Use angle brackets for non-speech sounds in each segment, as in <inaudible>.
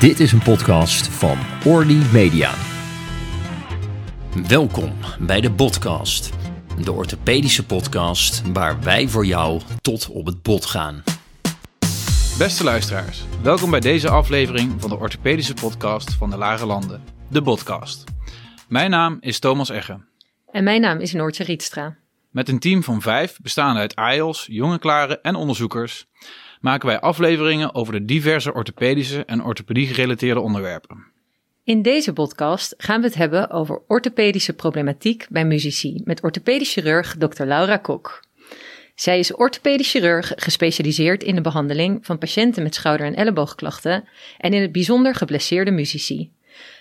Dit is een podcast van Orly Media. Welkom bij de Podcast, de orthopedische podcast waar wij voor jou tot op het bot gaan. Beste luisteraars, welkom bij deze aflevering van de orthopedische podcast van de Lage Landen, de Podcast. Mijn naam is Thomas Egge. En mijn naam is Noortje Rietstra. Met een team van vijf, bestaande uit AIOS, jonge klaren en onderzoekers, maken wij afleveringen over de diverse orthopedische en orthopedie-gerelateerde onderwerpen. In deze podcast gaan we het hebben over orthopedische problematiek bij muzici met orthopedisch chirurg Dr. Laura Kok. Zij is orthopedisch chirurg gespecialiseerd in de behandeling van patiënten met schouder- en elleboogklachten en in het bijzonder geblesseerde muzici.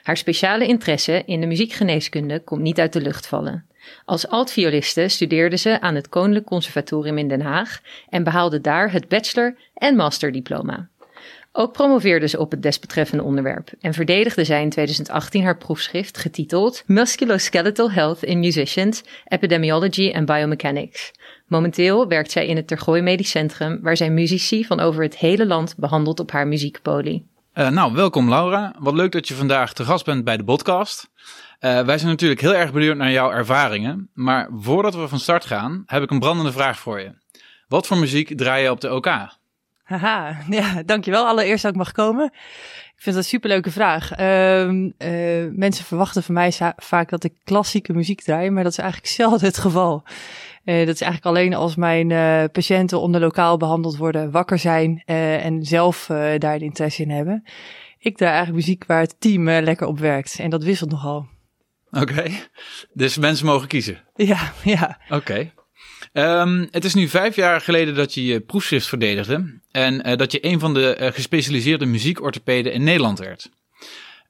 Haar speciale interesse in de muziekgeneeskunde komt niet uit de lucht vallen. Als altvioliste studeerde ze aan het Koninklijk Conservatorium in Den Haag en behaalde daar het bachelor- en masterdiploma. Ook promoveerde ze op het desbetreffende onderwerp en verdedigde zij in 2018 haar proefschrift getiteld Musculoskeletal Health in Musicians, Epidemiology and Biomechanics. Momenteel werkt zij in het Tergooi Medisch Centrum, waar zij muzici van over het hele land behandelt op haar muziekpolie. Uh, nou, welkom Laura. Wat leuk dat je vandaag te gast bent bij de podcast. Uh, wij zijn natuurlijk heel erg benieuwd naar jouw ervaringen. Maar voordat we van start gaan, heb ik een brandende vraag voor je. Wat voor muziek draai je op de OK? Haha, ja, dankjewel allereerst dat ik mag komen. Ik vind dat een superleuke vraag. Uh, uh, mensen verwachten van mij vaak dat ik klassieke muziek draai, maar dat is eigenlijk <laughs> zelden het geval. Uh, dat is eigenlijk alleen als mijn patiënten onder lokaal behandeld worden, wakker zijn en zelf daar de interesse in hebben. Ik draai eigenlijk muziek waar het team lekker op werkt en dat wisselt nogal. Oké, okay. dus mensen mogen kiezen? Ja, ja. Oké. Okay. Um, het is nu vijf jaar geleden dat je je proefschrift verdedigde en uh, dat je een van de uh, gespecialiseerde muziekorthopeden in Nederland werd.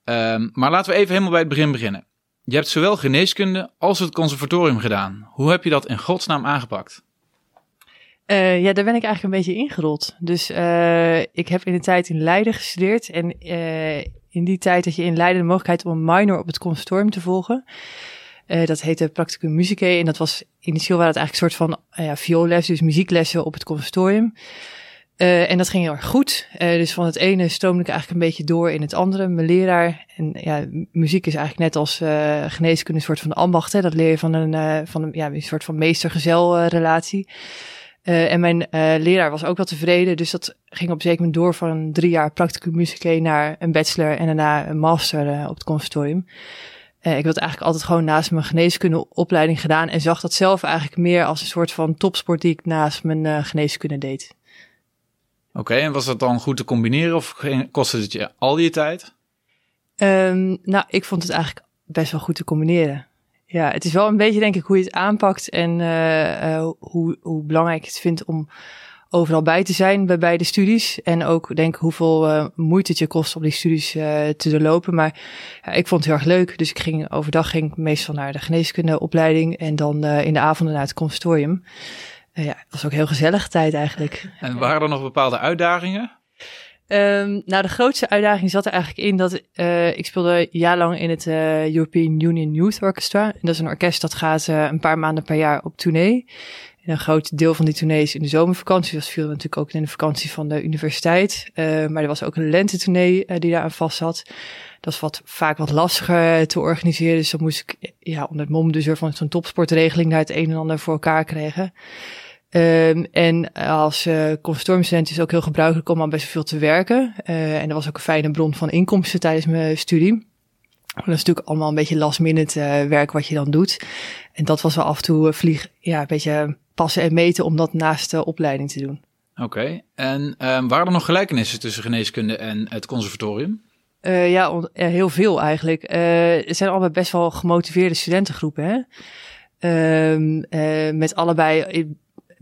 Um, maar laten we even helemaal bij het begin beginnen. Je hebt zowel geneeskunde als het conservatorium gedaan. Hoe heb je dat in godsnaam aangepakt? Uh, ja, daar ben ik eigenlijk een beetje ingerold. Dus ik heb in de tijd in Leiden gestudeerd en in die tijd had je in Leiden de mogelijkheid om een minor op het conservatorium te volgen. Uh, dat heette Practicum Musicae en dat was initieel waren het eigenlijk een soort van uh, ja, dus muzieklessen op het conservatorium. Uh, en dat ging heel erg goed. dus van het ene stroomde ik eigenlijk een beetje door in het andere. Mijn leraar, en ja, muziek is eigenlijk net als geneeskunde een soort van ambacht. Hè? Dat leer je van een, van een, ja, een soort van meester-gezel relatie. Uh, en mijn uh, leraar was ook wel tevreden, dus dat ging op een zeker moment door van drie jaar practicum musicae naar een bachelor en daarna een master uh, op het conservatorium. ik had eigenlijk altijd gewoon naast mijn geneeskundeopleiding gedaan en zag dat zelf eigenlijk meer als een soort van topsport die ik naast mijn geneeskunde deed. Oké, okay, en was dat dan goed te combineren of kostte het je al je tijd? Um, nou, ik vond het eigenlijk best wel goed te combineren. Ja, het is wel een beetje denk ik hoe je het aanpakt en uh, uh, hoe, hoe belangrijk het vind om overal bij te zijn bij beide studies. En ook denk hoeveel uh, moeite het je kost om die studies te doorlopen. Maar ik vond het heel erg leuk. Dus ik ging overdag ging ik meestal naar de geneeskundeopleiding en dan in de avonden naar het conservatorium. ja, het was ook heel gezellig tijd eigenlijk. En waren er nog bepaalde uitdagingen? Um, nou, de grootste uitdaging zat er eigenlijk in dat uh, ik speelde jaarlang in het uh, European Union Youth Orchestra. En dat is een orkest dat gaat uh, een paar maanden per jaar op tournee. En een groot deel van die tournees in de zomervakantie. Dat viel natuurlijk ook in de vakantie van de universiteit. maar er was ook een lentetournee die daar aan vast zat. Dat is wat, vaak wat lastiger te organiseren. Dus dan moest ik ja, onder het mom dus van zo'n topsportregeling daar het een en ander voor elkaar krijgen. Um, en als uh, conservatoriumstudent is het ook heel gebruikelijk om al best veel te werken. Uh, en dat was ook een fijne bron van inkomsten tijdens mijn studie. Dat is natuurlijk allemaal een beetje last minute uh, werk wat je dan doet. En dat was wel af en toe vlieg, ja, een beetje passen en meten om dat naast de opleiding te doen. Oké, okay. en um, waren er nog gelijkenissen tussen geneeskunde en het conservatorium? Uh, ja, heel veel eigenlijk. Uh, er zijn allebei best wel gemotiveerde studentengroepen. Hè? Uh, met allebei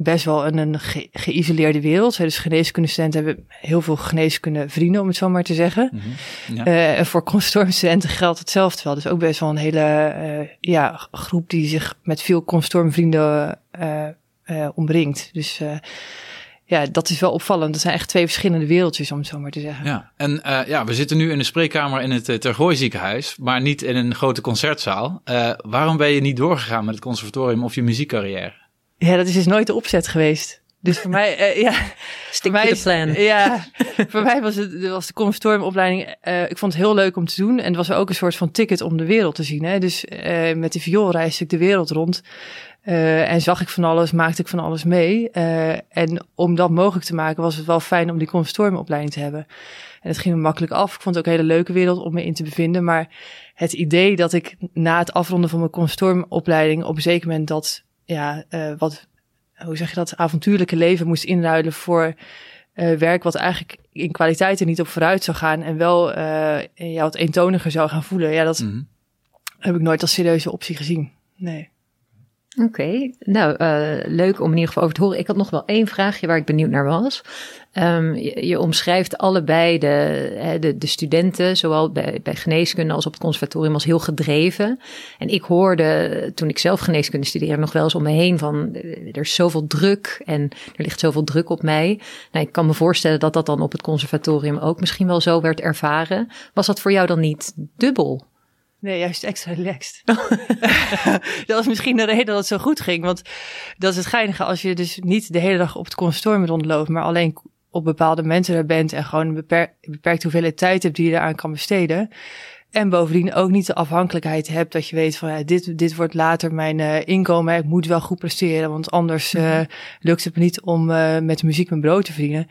best wel een, een ge geïsoleerde wereld. Dus geneeskundestudenten hebben heel veel geneeskunde vrienden, om het zo maar te zeggen. Mm -hmm. ja. uh, en voor consortiumstudenten geldt hetzelfde wel. Dus ook best wel een hele uh, ja, groep die zich met veel consortiumvrienden uh, omringt. Dus ja, dat is wel opvallend. Dat zijn echt twee verschillende wereldjes, om het zo maar te zeggen. Ja, en ja, we zitten nu in de spreekkamer in het Tergooi ziekenhuis, maar niet in een grote concertzaal. waarom ben je niet doorgegaan met het conservatorium of je muziekcarrière? Ja, dat is dus nooit de opzet geweest. Dus voor mij, uh, ja. Stick to the plan. Ja, <laughs> voor mij was, het, was de conservatoriumopleiding, uh, ik vond het heel leuk om te doen. En het was ook een soort van ticket om de wereld te zien. Hè? Dus uh, met de viool reisde ik de wereld rond. En zag ik van alles, maakte ik van alles mee. En om dat mogelijk te maken was het wel fijn om die conservatoriumopleiding te hebben. En het ging me makkelijk af. Ik vond het ook een hele leuke wereld om me in te bevinden. Maar het idee dat ik na het afronden van mijn conservatoriumopleiding op een zeker moment dat, ja, uh, wat, hoe zeg je dat, avontuurlijke leven moest inruilen voor werk wat eigenlijk in kwaliteit er niet op vooruit zou gaan. En wel ja, wat eentoniger zou gaan voelen. Ja, dat mm -hmm. heb ik nooit als serieuze optie gezien. Nee. Oké, nou uh, leuk om in ieder geval over te horen. Ik had nog wel één vraagje waar ik benieuwd naar was. Um, je, omschrijft allebei de, de, de studenten, zowel bij, bij, geneeskunde als op het conservatorium, als heel gedreven. En ik hoorde toen ik zelf geneeskunde studeerde nog wel eens om me heen van er is zoveel druk en er ligt zoveel druk op mij. Nou, ik kan me voorstellen dat dat dan op het conservatorium ook misschien wel zo werd ervaren. Was dat voor jou dan niet dubbel? Nee, juist extra relaxed. <laughs> dat was misschien de reden dat het zo goed ging. Want dat is het geinige als je dus niet de hele dag op het conservatorium rondloopt, maar alleen op bepaalde mensen er bent en gewoon een beper beperkte hoeveelheid tijd hebt die je eraan kan besteden. En bovendien ook niet de afhankelijkheid hebt dat je weet van ja, dit, dit wordt later mijn uh, inkomen. Ik moet wel goed presteren, want anders uh, lukt het me niet om uh, met muziek mijn brood te verdienen.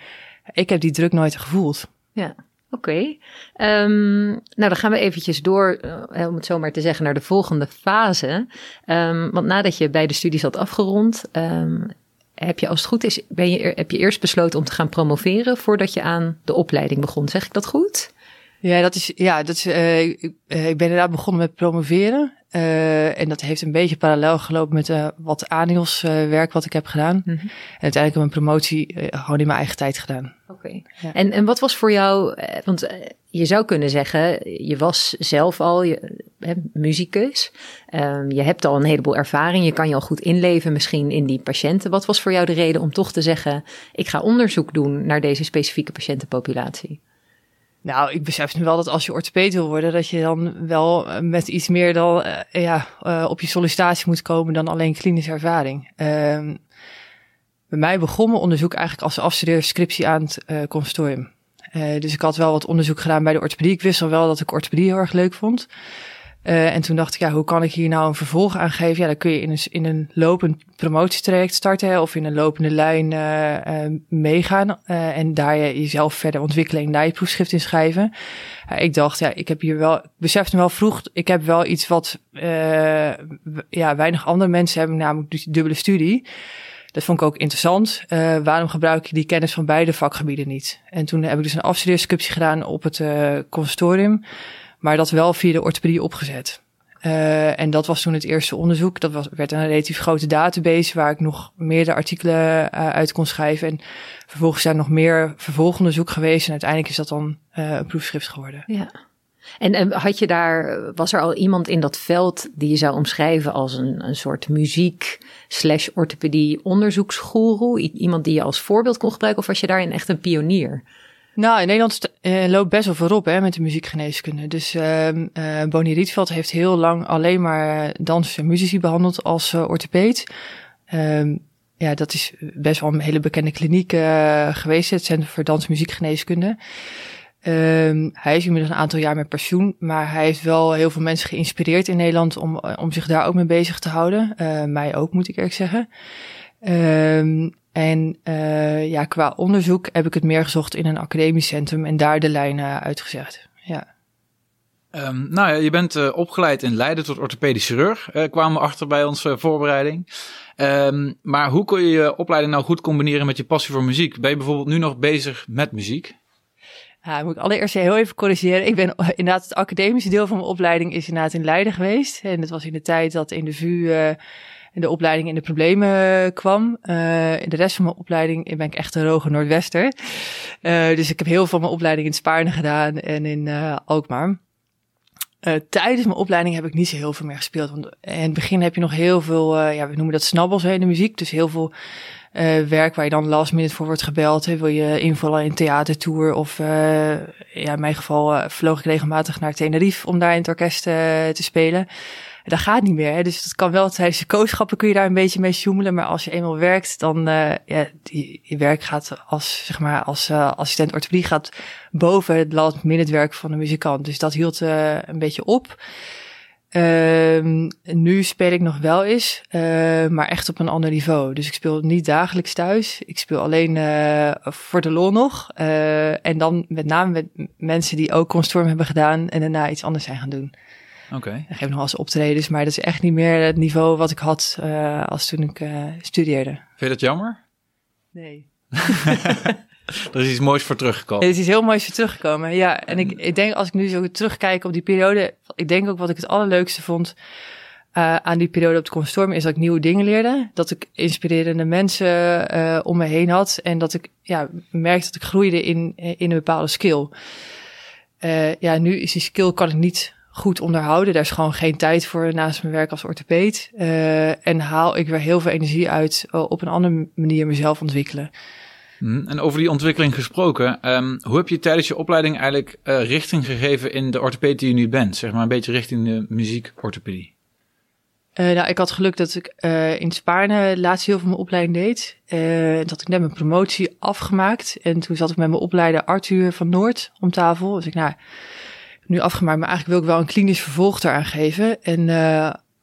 Ik heb die druk nooit gevoeld. Ja. Oké, um, nou dan gaan we eventjes door, uh, om het zo maar te zeggen, naar de volgende fase. Um, want nadat je bij de studies had afgerond, um, heb je als het goed is, ben je, heb je eerst besloten om te gaan promoveren voordat je aan de opleiding begon. Zeg ik dat goed? Ja, dat is, ja, dat uh, ik, uh, ik ben inderdaad begonnen met promoveren. Uh, en dat heeft een beetje parallel gelopen met uh, wat ANIOS uh, werk wat ik heb gedaan. Mm -hmm. En uiteindelijk heb ik mijn promotie gewoon in mijn eigen tijd gedaan. Oké. Okay. Ja. En, en wat was voor jou, want je zou kunnen zeggen, je was zelf al je, hè, muzikus. Um, je hebt al een heleboel ervaring. Je kan je al goed inleven misschien in die patiënten. Wat was voor jou de reden om toch te zeggen, ik ga onderzoek doen naar deze specifieke patiëntenpopulatie? Nou, ik besef nu wel dat als je orthopeed wil worden, dat je dan wel met iets meer dan uh, ja, uh, op je sollicitatie moet komen dan alleen klinische ervaring. Uh, bij mij begon mijn onderzoek eigenlijk als afstudeerde scriptie aan het uh, dus ik had wel wat onderzoek gedaan bij de orthopedie. Ik wist al wel dat ik orthopedie heel erg leuk vond. Uh, en toen dacht ik, ja, hoe kan ik hier nou een vervolg aan geven? Ja, dan kun je in een, in een lopend promotietraject starten of in een lopende lijn uh, uh, meegaan en daar je jezelf verder ontwikkelen en daar je proefschrift in schrijven. ik dacht, ja, ik heb hier wel, ik besefte wel vroeg, ik heb wel iets wat ja, weinig andere mensen hebben, namelijk die dubbele studie. Dat vond ik ook interessant. Waarom gebruik je die kennis van beide vakgebieden niet? En toen heb ik dus een afstudeerscriptie gedaan op het uh, conservatorium. Maar dat wel via de orthopedie opgezet. Uh, en dat was toen het eerste onderzoek. Dat was, werd een relatief grote database waar ik nog meerdere artikelen uh, uit kon schrijven. En vervolgens zijn nog meer vervolgonderzoek geweest. En uiteindelijk is dat dan uh, een proefschrift geworden. Ja. En, en had je daar, was er al iemand in dat veld die je zou omschrijven als een, een soort muziek slash orthopedie onderzoeksgoeroe? Iemand die je als voorbeeld kon gebruiken of was je daarin echt een pionier? Nou, in Nederland uh, loopt best wel voorop hè, met de muziekgeneeskunde. Dus uh, uh, Bonnie Rietveld heeft heel lang alleen maar dansers en muzici behandeld als orthopeed. Um, ja, dat is best wel een hele bekende kliniek geweest, het Centrum voor Dans- en Muziekgeneeskunde. Um, hij is inmiddels een aantal jaar met pensioen, maar hij heeft wel heel veel mensen geïnspireerd in Nederland om, om zich daar ook mee bezig te houden. mij ook, moet ik eerlijk zeggen. Um, en uh, ja, qua onderzoek heb ik het meer gezocht in een academisch centrum en daar de lijnen uitgezegd. Ja. Um, nou ja, je bent uh, opgeleid in Leiden tot orthopedisch chirurg, uh, kwamen we achter bij onze voorbereiding. Um, maar hoe kun je je opleiding nou goed combineren met je passie voor muziek? Ben je bijvoorbeeld nu nog bezig met muziek? Ja, moet ik allereerst heel even corrigeren. Ik ben inderdaad het academische deel van mijn opleiding is inderdaad in Leiden geweest. En dat was in de tijd dat in de VU in de opleiding in de problemen kwam. Uh, in de rest van mijn opleiding ben ik echt een roge Noordwester. Uh, dus ik heb heel veel van mijn opleiding in Spaarne gedaan en in uh, Alkmaar. Tijdens mijn opleiding heb ik niet zo heel veel meer gespeeld. Want in het begin heb je nog heel veel, ja, we noemen dat snabbels in de muziek. Dus heel veel werk waar je dan last minute voor wordt gebeld. Hè. Wil je invallen in theatertour? Of ja, in mijn geval vloog ik regelmatig naar Tenerife om daar in het orkest te spelen. Dat gaat niet meer. Hè? Dus dat kan wel tijdens de kooschappen kun je daar een beetje mee sjoemelen. Maar als je eenmaal werkt, dan uh, ja, die, je werk gaat als, zeg maar, als uh, assistent orthopedie gaat boven het last minute werk van de muzikant. Dus dat hield uh, een beetje op. Uh, nu speel ik nog wel eens, maar echt op een ander niveau. Dus ik speel niet dagelijks thuis. Ik speel alleen voor de lol nog. En dan met name met mensen die ook Constorm hebben gedaan en daarna iets anders zijn gaan doen. Oké. Okay. Ik geef nog wel eens optredens, maar dat is echt niet meer het niveau wat ik had als toen ik studeerde. Vind je dat jammer? Nee. <laughs> er is iets moois voor teruggekomen. Er is iets heel moois voor teruggekomen, ja. En ik, ik denk als ik nu zo terugkijk op die periode, ik denk ook wat ik het allerleukste vond uh, aan die periode op de Constorm is dat ik nieuwe dingen leerde. Dat ik inspirerende mensen uh, om me heen had. En dat ik ja, merkte dat ik groeide in, in een bepaalde skill. Uh, ja, nu is die skill kan ik niet goed onderhouden. Daar is gewoon geen tijd voor naast mijn werk als orthopeed. en haal ik weer heel veel energie uit op een andere manier mezelf ontwikkelen. Hm, en over die ontwikkeling gesproken, um, hoe heb je tijdens je opleiding eigenlijk uh, richting gegeven in de orthopedie die je nu bent? Zeg maar een beetje richting de muziekorthopedie. Nou, ik had geluk dat ik in Spaarne laatst heel veel mijn opleiding deed. dat ik net mijn promotie afgemaakt. En toen zat ik met mijn opleider Arthur van Noord om tafel. Dus ik, nou, nu afgemaakt, maar eigenlijk wil ik wel een klinisch vervolg eraan geven. En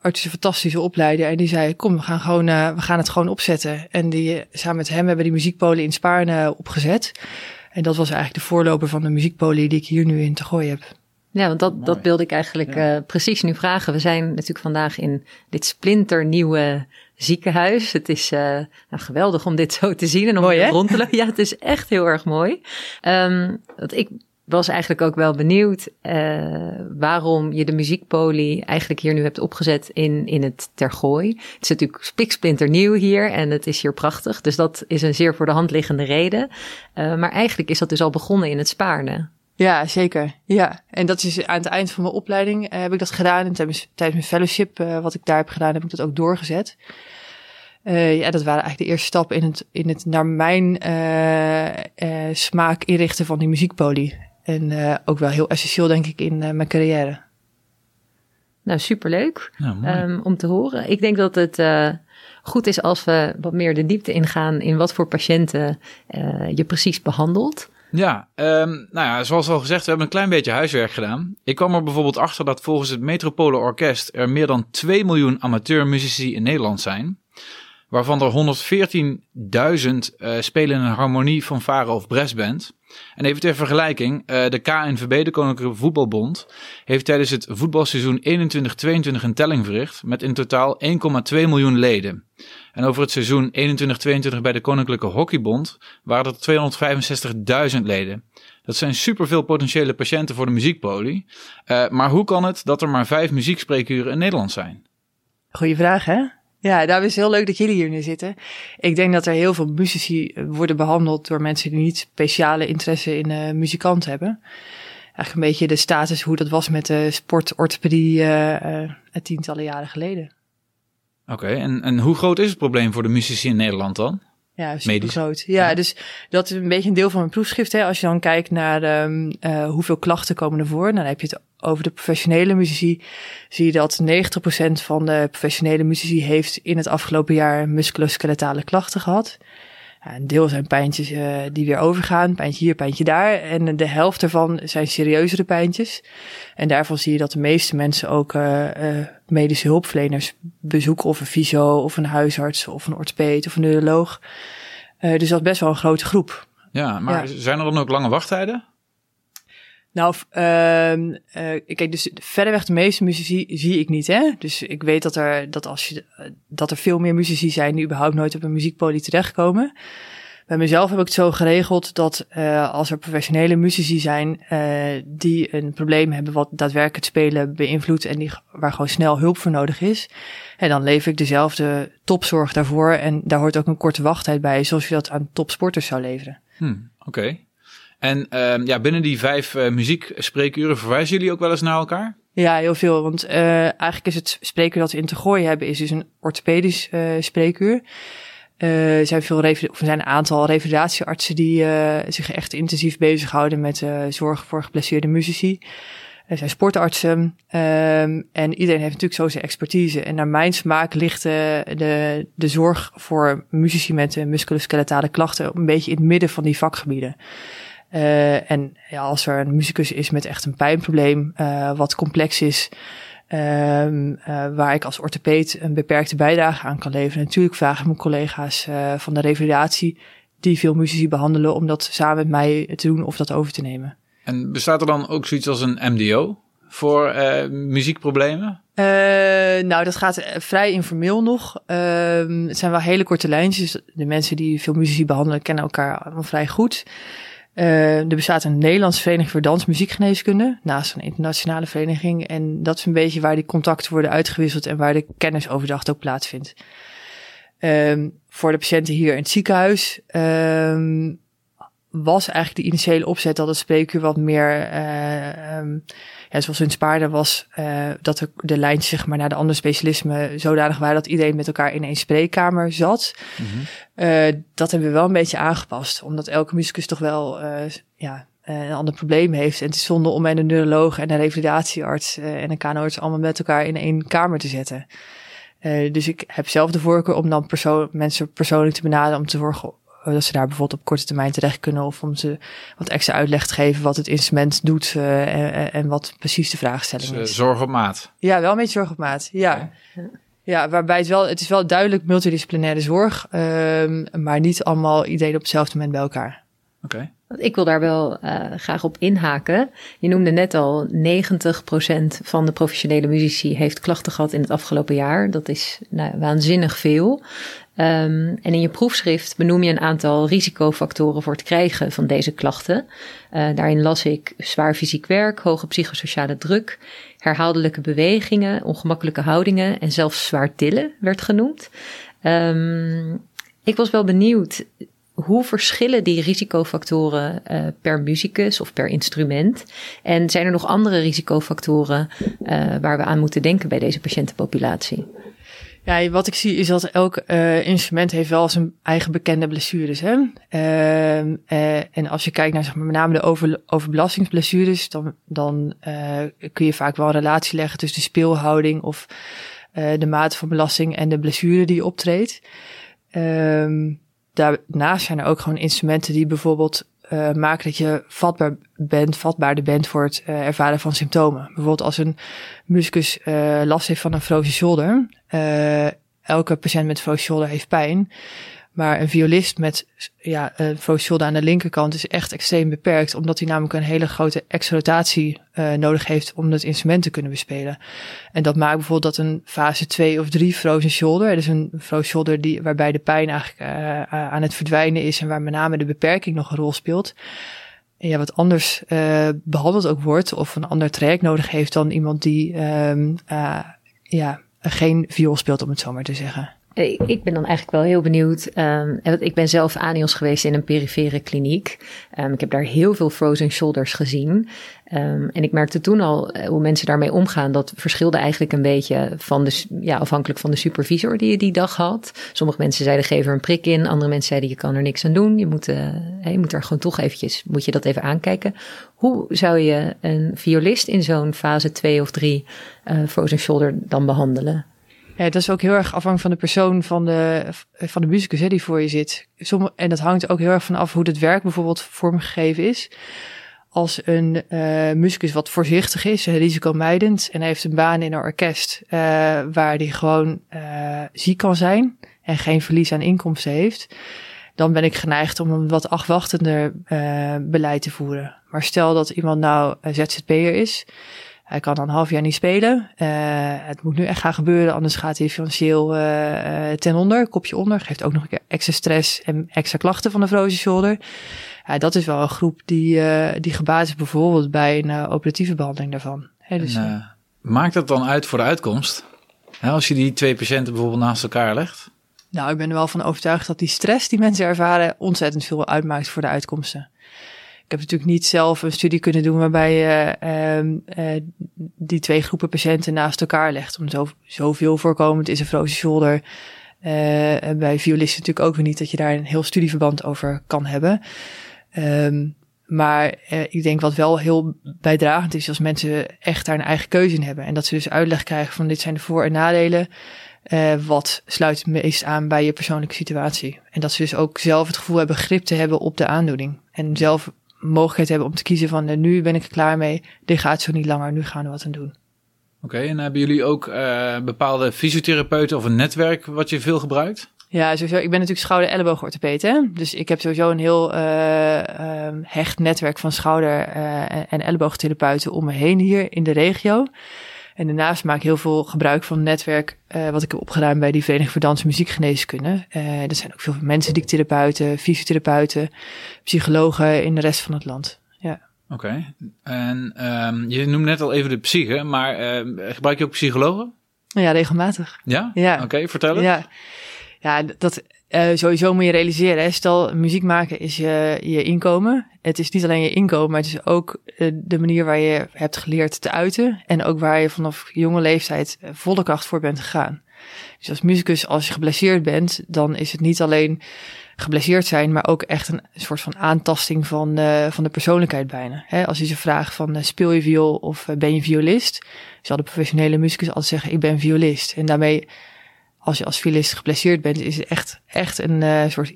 Arthur is een fantastische opleider. En die zei, kom, we gaan, gewoon, uh, we gaan het gewoon opzetten. En die, samen met hem hebben die muziekpolie in Spaarne opgezet. En dat was eigenlijk de voorloper van de muziekpolie die ik hier nu in te gooien heb. Ja, want dat, dat wilde ik eigenlijk ja. uh, precies nu vragen. We zijn natuurlijk vandaag in dit splinternieuwe ziekenhuis. Het is uh, nou, geweldig om dit zo te zien en om mooi, rond te lopen. Ja, het is echt heel erg mooi. Um, wat ik was eigenlijk ook wel benieuwd uh, waarom je de muziekpolie eigenlijk hier nu hebt opgezet in, in het Tergooi. Het is natuurlijk spiksplinter nieuw hier en het is hier prachtig. Dus dat is een zeer voor de hand liggende reden. Uh, maar eigenlijk is dat dus al begonnen in het Spaarne. Ja, zeker. Ja, en dat is aan het eind van mijn opleiding uh, heb ik dat gedaan. En tijdens, mijn fellowship, wat ik daar heb gedaan, heb ik dat ook doorgezet. Uh, ja, dat waren eigenlijk de eerste stappen in het, in het naar mijn uh, smaak inrichten van die muziekpolie. En uh, ook wel heel essentieel, denk ik, in uh, mijn carrière. Nou, superleuk nou, um, om te horen. Ik denk dat het uh, goed is als we wat meer de diepte ingaan in wat voor patiënten je precies behandelt. Ja, um, nou ja, zoals al gezegd, we hebben een klein beetje huiswerk gedaan. Ik kwam er bijvoorbeeld achter dat volgens het Metropole Orkest er meer dan 2 miljoen amateurmuzici in Nederland zijn waarvan er 114.000 uh, spelen in een harmonie van varen of brassband. En even ter vergelijking, uh, de KNVB, de Koninklijke Voetbalbond, heeft tijdens het voetbalseizoen 21-22 een telling verricht met in totaal 1,2 miljoen leden. En over het seizoen 21-22 bij de Koninklijke Hockeybond waren er 265.000 leden. Dat zijn superveel potentiële patiënten voor de muziekpolie. Uh, maar hoe kan het dat er maar vijf muziekspreekuren in Nederland zijn? Goeie vraag, hè? Ja, daar is heel leuk dat jullie hier nu zitten. Ik denk dat er heel veel muzici worden behandeld door mensen die niet speciale interesse in uh, muzikant hebben. Eigenlijk een beetje de status hoe dat was met de sportorthopedie uh, uh, tientallen jaren geleden. Oké, en, en hoe groot is het probleem voor de muzici in Nederland dan? Ja, super groot. Ja, ja, dus dat is een beetje een deel van mijn proefschrift. Hè. Als je dan kijkt naar um, uh, hoeveel klachten komen ervoor, nou, dan heb je het over de professionele muzici. Zie je dat 90% van de professionele muzici heeft in het afgelopen jaar musculoskeletale klachten gehad. Ja, een deel zijn pijntjes uh, die weer overgaan, pijntje hier, pijntje daar. En de helft ervan zijn serieuzere pijntjes. En daarvan zie je dat de meeste mensen ook uh, uh, medische hulpverleners bezoeken. Of een fysio, of een huisarts, of een orthopeed, of een neuroloog. dus dat is best wel een grote groep. Ja, maar ja. zijn er dan ook lange wachttijden? Nou, uh, kijk, dus verreweg de meeste muzici zie ik niet, hè. Dus ik weet dat er, dat als je, dat er veel meer muzici zijn die überhaupt nooit op een muziekpolie terechtkomen. Bij mezelf heb ik het zo geregeld dat uh, als er professionele muzici zijn uh, die een probleem hebben wat daadwerkelijk spelen beïnvloedt en die, waar gewoon snel hulp voor nodig is, en dan lever ik dezelfde topzorg daarvoor en daar hoort ook een korte wachttijd bij, zoals je dat aan topsporters zou leveren. Hmm, Oké. En uh, ja, binnen die vijf uh, muziekspreekuren verwijzen jullie ook wel eens naar elkaar? Ja, heel veel. Want uh, eigenlijk is het spreekuur dat we in te gooien hebben, is dus een orthopedisch uh, spreekuur. er zijn, veel of er zijn een aantal revalidatieartsen die zich echt intensief bezighouden met zorg voor geblesseerde muzici. Er zijn sportartsen ehm, en iedereen heeft natuurlijk zo zijn expertise. En naar mijn smaak ligt de, de zorg voor muzici met musculoskeletale klachten een beetje in het midden van die vakgebieden. Uh, en ja, als er een muzikus is met echt een pijnprobleem, uh, wat complex is, um, uh, waar ik als orthopeet een beperkte bijdrage aan kan leveren. Natuurlijk vraag ik mijn collega's van de revalidatie die veel muzici behandelen om dat samen met mij te doen of dat over te nemen. En bestaat er dan ook zoiets als een MDO voor muziekproblemen? Uh, nou, dat gaat vrij informeel nog. Uh, het zijn wel hele korte lijntjes. De mensen die veel muzici behandelen kennen elkaar allemaal vrij goed. Uh, er bestaat een Nederlandse vereniging voor dansmuziekgeneeskunde, naast een internationale vereniging. En dat is een beetje waar die contacten worden uitgewisseld en waar de kennisoverdracht ook plaatsvindt. Um, voor de patiënten hier in het ziekenhuis um, was eigenlijk de initiële opzet dat het spreekuur wat meer, uh, um, ja, zoals in Spaarden was, uh, dat de, de lijntjes zeg maar, naar de andere specialismen zodanig waren dat iedereen met elkaar in één spreekkamer zat. Mm -hmm. uh, dat hebben we wel een beetje aangepast, omdat elke muzikus toch wel ja, een ander probleem heeft. En het is zonde om een neuroloog en een revalidatiearts en een kanoarts allemaal met elkaar in één kamer te zetten. dus ik heb zelf de voorkeur om dan persoon, mensen persoonlijk te benaderen om te zorgen dat ze daar bijvoorbeeld op korte termijn terecht kunnen of om ze wat extra uitleg te geven wat het instrument doet uh, en, en, wat precies de vraagstelling dus, is. Zorg op maat. Ja, wel een beetje zorg op maat. Ja. ja. ja. waarbij het wel, het is wel duidelijk multidisciplinaire zorg, um, maar niet allemaal iedereen op hetzelfde moment bij elkaar. Okay. Ik wil daar wel uh, graag op inhaken. Je noemde net al 90% van de professionele muzici heeft klachten gehad in het afgelopen jaar. Dat is nou, waanzinnig veel. Um, en in je proefschrift benoem je een aantal risicofactoren voor het krijgen van deze klachten. Uh, daarin las ik zwaar fysiek werk, hoge psychosociale druk, herhaaldelijke bewegingen, ongemakkelijke houdingen en zelfs zwaar tillen werd genoemd. Um, ik was wel benieuwd, hoe verschillen die risicofactoren uh, per muzikus of per instrument? En zijn er nog andere risicofactoren uh, waar we aan moeten denken bij deze patiëntenpopulatie? Ja, wat ik zie is dat elk uh, instrument heeft wel zijn eigen bekende blessures. Hè? Uh, en als je kijkt naar zeg maar, met name de over, overbelastingsblessures, dan, dan kun je vaak wel een relatie leggen tussen de speelhouding of de mate van belasting en de blessure die optreedt. Ehm, daarnaast zijn er ook gewoon instrumenten die bijvoorbeeld uh, maken dat je vatbaar bent, vatbaarder bent voor het uh, ervaren van symptomen. Bijvoorbeeld als een muzikus uh, last heeft van een frozen shoulder. elke patiënt met frozen shoulder heeft pijn. Maar een violist met ja, een frozen aan de linkerkant is echt extreem beperkt, omdat hij namelijk een hele grote exrotatie uh, nodig heeft om het instrument te kunnen bespelen. En dat maakt bijvoorbeeld dat een fase 2 of 3 frozen shoulder, dus een frozen shoulder die, waarbij de pijn eigenlijk uh, aan het verdwijnen is en waar met name de beperking nog een rol speelt, ja, wat anders uh, behandeld ook wordt of een ander traject nodig heeft dan iemand die um, ja, geen viool speelt, om het zo maar te zeggen. Ik ben dan eigenlijk wel heel benieuwd. Um, ik ben zelf anios geweest in een perifere kliniek. Um, ik heb daar heel veel frozen shoulders gezien. Um, en ik merkte toen al uh, hoe mensen daarmee omgaan. Dat verschilde eigenlijk een beetje van de, ja, afhankelijk van de supervisor die je die dag had. Sommige mensen zeiden geef er een prik in. Andere mensen zeiden je kan er niks aan doen. Je moet, uh, je moet er gewoon toch eventjes, moet je dat even aankijken. Hoe zou je een violist in zo'n fase 2 of 3 uh, frozen shoulder dan behandelen? Ja, dat is ook heel erg afhankelijk van de persoon van de, van de muzikus hè, die voor je zit. En dat hangt ook heel erg van af hoe het werk bijvoorbeeld vormgegeven is. Als een uh, muzikus wat voorzichtig is, risicomijdend en heeft een baan in een orkest uh, waar die gewoon uh, ziek kan zijn en geen verlies aan inkomsten heeft, dan ben ik geneigd om een wat afwachtender beleid te voeren. Maar stel dat iemand nou ZZP'er is, hij kan dan een half jaar niet spelen. Uh, het moet nu echt gaan gebeuren, anders gaat hij financieel uh, ten onder, kopje onder. Geeft ook nog een keer extra stress en extra klachten van de frozen shoulder. Ja, dat is wel een groep die, uh, die gebaat is bijvoorbeeld bij een operatieve behandeling daarvan. dus, en, maakt dat dan uit voor de uitkomst? als je die twee patiënten bijvoorbeeld naast elkaar legt? Nou, ik ben er wel van overtuigd dat die stress die mensen ervaren ontzettend veel uitmaakt voor de uitkomsten. Ik heb natuurlijk niet zelf een studie kunnen doen waarbij je uh, uh, die twee groepen patiënten naast elkaar legt. Om zo, zoveel voorkomend is een frozen shoulder. Uh, bij violisten natuurlijk ook weer niet dat je daar een heel studieverband over kan hebben. Um, maar uh, ik denk wat wel heel bijdragend is als mensen echt daar een eigen keuze in hebben. En dat ze dus uitleg krijgen van dit zijn de voor- en nadelen. Wat sluit meest aan bij je persoonlijke situatie. En dat ze dus ook zelf het gevoel hebben grip te hebben op de aandoening. En zelf mogelijkheid hebben om te kiezen van uh, nu ben ik er klaar mee. Dit gaat zo niet langer, nu gaan we wat aan doen. Oké, okay, en hebben jullie ook bepaalde fysiotherapeuten of een netwerk wat je veel gebruikt? Ja, sowieso. Ik ben natuurlijk schouder elleboogorthopeet, hè. Dus ik heb sowieso een heel uh, um, hecht netwerk van schouder- uh, en elleboogtherapeuten om me heen hier in de regio. En daarnaast maak ik heel veel gebruik van het netwerk uh, wat ik heb opgedaan bij die Vereniging voor Dans en Muziekgeneeskunde. er zijn ook veel mensen die therapeuten, fysiotherapeuten, psychologen in de rest van het land. Ja. Oké. Okay. En um, je noemde net al even de psyche, maar gebruik je ook psychologen? Ja, regelmatig. Ja? Ja. Oké, okay, vertel het. Ja. Ja, dat uh, sowieso moet je realiseren. Hè? Stel, muziek maken is je, je inkomen. Het is niet alleen je inkomen, maar het is ook uh, de manier waar je hebt geleerd te uiten. En ook waar je vanaf jonge leeftijd volle kracht voor bent gegaan. Dus als muzikus, als je geblesseerd bent, dan is het niet alleen geblesseerd zijn, maar ook echt een soort van aantasting van, van de persoonlijkheid bijna. Hè? Als je ze vraagt van speel je viool of ben je violist, zal de professionele muzikus altijd zeggen ik ben violist. En daarmee als je als violist geblesseerd bent, is het echt, echt een uh, soort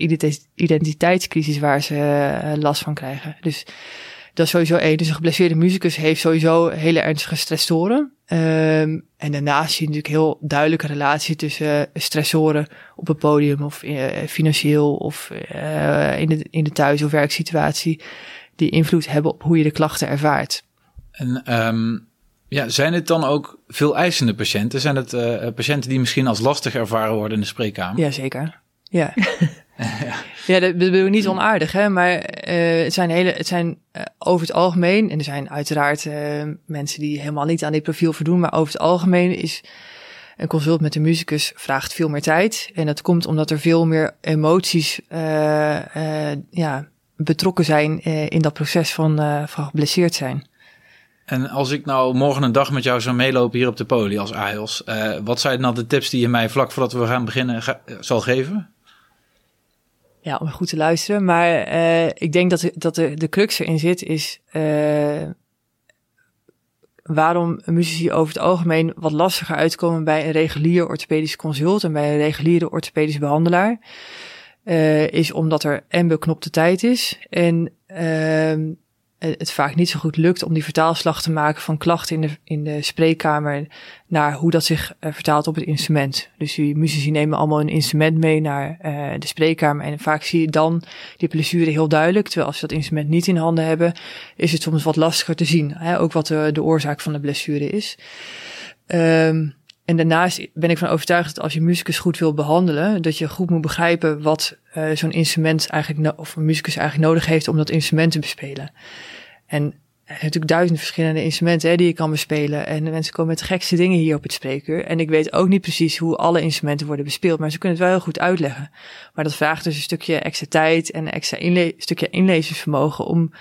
identiteitscrisis waar ze uh, last van krijgen. Dus dat is sowieso één. Dus een geblesseerde muzikus heeft sowieso hele ernstige stressoren. Um, en daarnaast zie je natuurlijk heel duidelijke relatie tussen uh, stressoren op het podium of financieel of in, de, in de thuis- of werksituatie. Die invloed hebben op hoe je de klachten ervaart. En um ja, zijn het dan ook veel eisende patiënten? Zijn het uh, patiënten die misschien als lastig ervaren worden in de spreekkamer? Jazeker. Ja. ja. <laughs> <laughs> ja, dat bedoel ik niet onaardig, hè, maar uh, het zijn, hele, het zijn uh, over het algemeen, en er zijn uiteraard mensen die helemaal niet aan dit profiel voldoen, maar over het algemeen is een consult met de muzikus vraagt veel meer tijd. En dat komt omdat er veel meer emoties ja, betrokken zijn in dat proces van, van geblesseerd zijn. En als ik nou morgen een dag met jou zou meelopen hier op de poli als AIOS, uh, wat zijn dan de tips die je mij vlak voordat we gaan beginnen ga, zal geven? Ja, om goed te luisteren. Maar uh, ik denk dat, dat de, de crux erin zit is waarom muzici over het algemeen wat lastiger uitkomen bij een regulier orthopedisch consult en bij een reguliere orthopedisch behandelaar. is omdat er en beknopte tijd is en ehm, het vaak niet zo goed lukt om die vertaalslag te maken van klachten in de, in de spreekkamer naar hoe dat zich uh, vertaalt op het instrument. Dus die muzici nemen allemaal een instrument mee naar uh, de spreekkamer en vaak zie je dan die blessure heel duidelijk. Terwijl als ze dat instrument niet in handen hebben, is het soms wat lastiger te zien. Hè? Ook wat de, de oorzaak van de blessure is. Um, en daarnaast ben ik van overtuigd dat als je muzikus goed wil behandelen, dat je goed moet begrijpen wat uh, zo'n instrument eigenlijk, of een muzikus eigenlijk nodig heeft om dat instrument te bespelen. En er zijn natuurlijk duizend verschillende instrumenten hè, die je kan bespelen. En de mensen komen met gekste dingen hier op het spreekuur. En ik weet ook niet precies hoe alle instrumenten worden bespeeld, maar ze kunnen het wel heel goed uitleggen. Maar dat vraagt dus een stukje extra tijd en een extra inle stukje inlezingsvermogen om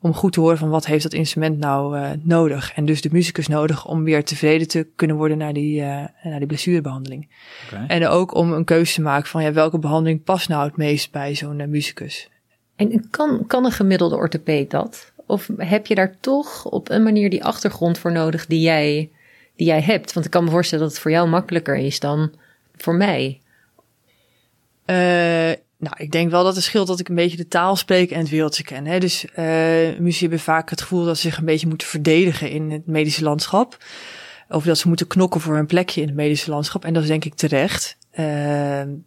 om goed te horen van wat heeft dat instrument nou uh, nodig. En dus de muzikus nodig om weer tevreden te kunnen worden naar die, uh, naar die blessurebehandeling. Okay. En ook om een keuze te maken van ja, welke behandeling past nou het meest bij zo'n uh, muzikus. En kan, kan een gemiddelde orthopeed dat? Of heb je daar toch op een manier die achtergrond voor nodig die jij, die jij hebt? Want ik kan me voorstellen dat het voor jou makkelijker is dan voor mij. Nou, ik denk wel dat het scheelt dat ik een beetje de taal spreek en het wereldje ken. Hè? Dus uh, muzici hebben vaak het gevoel dat ze zich een beetje moeten verdedigen in het medische landschap. Of dat ze moeten knokken voor een plekje in het medische landschap. En dat is denk ik terecht. Uh,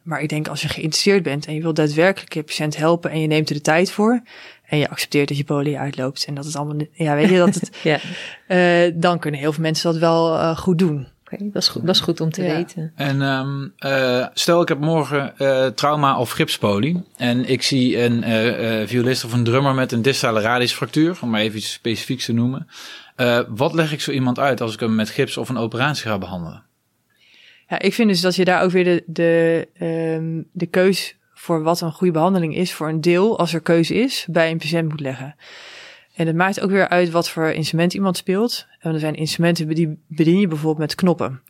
maar ik denk als je geïnteresseerd bent en je wilt daadwerkelijk je patiënt helpen en je neemt er de tijd voor. En je accepteert dat je poli uitloopt en dat het allemaal, ja, weet je dat het, <laughs> ja. uh, dan kunnen heel veel mensen dat wel goed doen okay, dat, is goed, dat is goed om te ja. weten. En um, uh, stel ik heb morgen uh, trauma of gipspolie en ik zie een uh, violist of een drummer met een distale radiusfractuur, om maar even iets specifieks te noemen. wat leg ik zo iemand uit als ik hem met gips of een operatie ga behandelen? Ja, ik vind dus dat je daar ook weer de, de, um, de keus voor wat een goede behandeling is voor een deel, als er keuze is, bij een patiënt moet leggen. En het maakt ook weer uit wat voor instrument iemand speelt. En er zijn instrumenten die bedien je bijvoorbeeld met knoppen.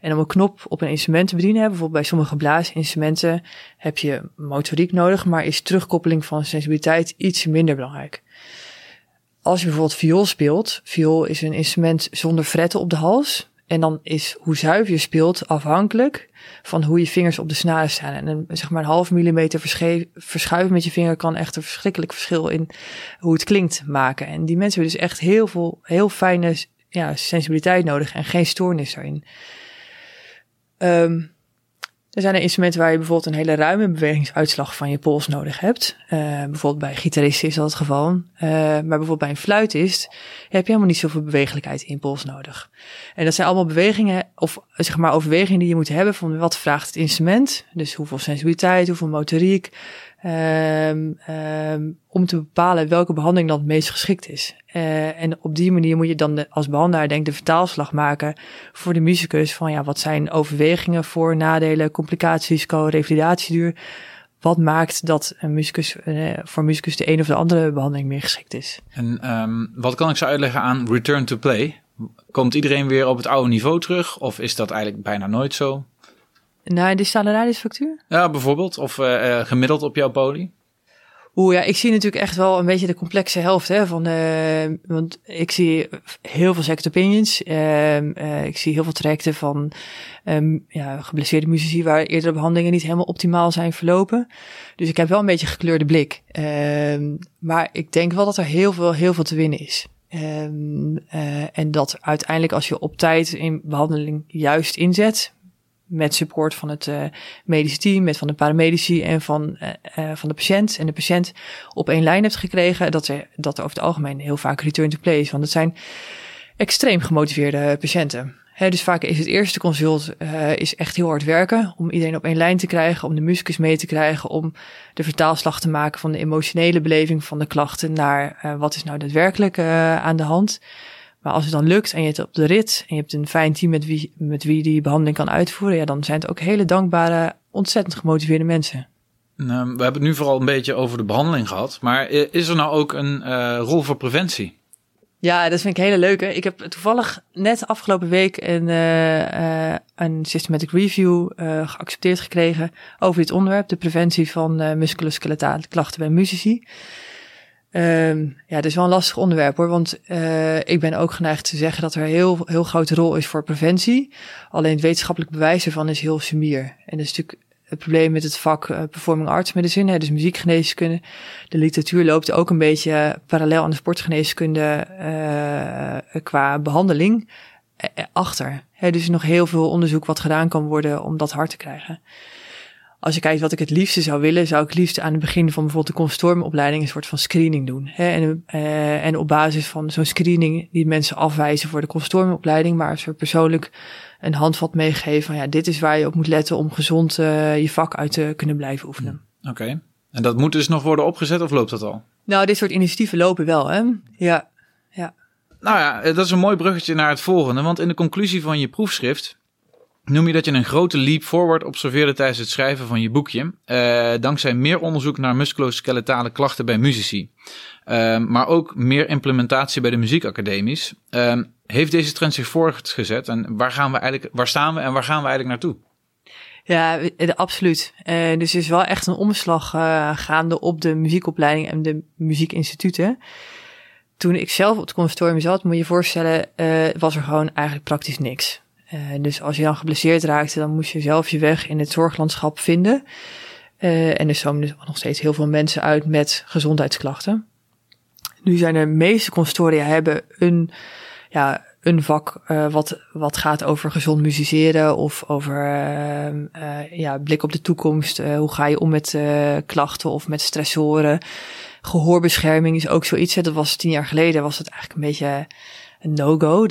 En om een knop op een instrument te bedienen, bijvoorbeeld bij sommige blaasinstrumenten, heb je motoriek nodig, maar is terugkoppeling van sensibiliteit iets minder belangrijk. als je bijvoorbeeld viool speelt, viool is een instrument zonder fretten op de hals. En dan is hoe zuiver je speelt afhankelijk van hoe je vingers op de snaren staan. En een, zeg maar een half millimeter verschuiven met je vinger kan echt een verschrikkelijk verschil in hoe het klinkt maken. En die mensen hebben dus echt heel veel, heel fijne ja, sensibiliteit nodig en geen stoornis. Um, er zijn er instrumenten waar je bijvoorbeeld een hele ruime bewegingsuitslag van je pols nodig hebt. Uh, bijvoorbeeld bij gitaristen is dat het geval. Uh, maar bijvoorbeeld bij een fluitist heb je helemaal niet zoveel bewegelijkheid in je pols nodig. En dat zijn allemaal bewegingen, of zeg maar overwegingen die je moet hebben van wat vraagt het instrument. Dus hoeveel sensibiliteit, hoeveel motoriek, Um, um, om te bepalen welke behandeling dan het meest geschikt is. Uh, en op die manier moet je dan als behandelaar denk de vertaalslag maken voor de muzikus van ja, wat zijn overwegingen voor nadelen, complicaties, revalidatieduur. Wat maakt dat een muzikus, uh, voor muzikus de een of de andere behandeling meer geschikt is? En um, wat kan ik zo uitleggen aan return to play? Komt iedereen weer op het oude niveau terug? Of is dat eigenlijk bijna nooit zo? Naar de factuur? Ja, bijvoorbeeld. Of uh, gemiddeld op jouw poli? Oeh ja, ik zie natuurlijk echt wel een beetje de complexe helft hè, van uh, want ik zie heel veel second opinions. Uh, uh, ik zie heel veel trajecten van um, ja, geblesseerde muzici waar eerdere behandelingen niet helemaal optimaal zijn verlopen. Dus ik heb wel een beetje gekleurde blik. Ehm, maar ik denk wel dat er heel veel, heel veel te winnen is. En dat uiteindelijk als je op tijd in behandeling juist inzet, met support van het uh, medische team, met van de paramedici en van, uh, uh, van de patiënt. En de patiënt op één lijn hebt gekregen, dat er, dat er over het algemeen heel vaak return to is. Want het zijn extreem gemotiveerde patiënten. Dus vaak is het eerste consult is echt heel hard werken om iedereen op één lijn te krijgen, om de muzikus mee te krijgen, om de vertaalslag te maken van de emotionele beleving van de klachten naar wat is nou daadwerkelijk aan de hand. Maar als het dan lukt en je hebt op de rit en je hebt een fijn team met wie, met wie die behandeling kan uitvoeren, ja, dan zijn het ook hele dankbare, ontzettend gemotiveerde mensen. Nou, we hebben het nu vooral een beetje over de behandeling gehad, maar is er nou ook een uh, rol voor preventie? Ja, dat vind ik hele leuke. Ik heb toevallig net afgelopen week een, uh, uh, een systematic review geaccepteerd gekregen over dit onderwerp, de preventie van musculoskeletale klachten bij muzici. Um, ja, het is wel een lastig onderwerp hoor, want uh, ik ben ook geneigd te zeggen dat er heel, heel grote rol is voor preventie. Alleen het wetenschappelijk bewijs ervan is heel sumier. En dat is natuurlijk het probleem met het vak uh, performing arts medicine, hè, dus muziekgeneeskunde. De literatuur loopt ook een beetje parallel aan de sportgeneeskunde qua behandeling achter. Hè, dus nog heel veel onderzoek wat gedaan kan worden om dat hard te krijgen als je kijkt wat ik het liefste zou willen, zou ik liefst aan het begin van bijvoorbeeld de consortiumopleiding een soort van screening doen. Hè? En, uh, en op basis van zo'n screening die mensen afwijzen voor de consortiumopleiding, maar we persoonlijk een handvat meegeven van ja, dit is waar je op moet letten om gezond uh, je vak uit te kunnen blijven oefenen. Oké. Okay. En dat moet dus nog worden opgezet of loopt dat al? Nou, dit soort initiatieven lopen wel, hè? Ja, ja. Nou ja, dat is een mooi bruggetje naar het volgende, want in de conclusie van je proefschrift noem je dat je een grote leap forward observeerde tijdens het schrijven van je boekje, uh, dankzij meer onderzoek naar musculoskeletale klachten bij muzici, uh, maar ook meer implementatie bij de muziekacademies. Uh, heeft deze trend zich voortgezet en waar, gaan we eigenlijk, waar staan we en waar gaan we eigenlijk naartoe? Ja, absoluut. Uh, dus er is wel echt een omslag gaande op de muziekopleiding en de muziekinstituten. Toen ik zelf op het conservatorium zat, moet je je voorstellen, was er gewoon eigenlijk praktisch niks. Uh, dus als je dan geblesseerd raakte, dan moest je zelf je weg in het zorglandschap vinden. Uh, en er zomen dus nog steeds heel veel mensen uit met gezondheidsklachten. Nu zijn de meeste consultoria hebben een, ja, een vak uh, wat, wat gaat over gezond musiceren of over ja, blik op de toekomst. hoe ga je om met klachten of met stressoren. Gehoorbescherming is ook zoiets. Dat was tien jaar geleden was het eigenlijk een beetje een no-go.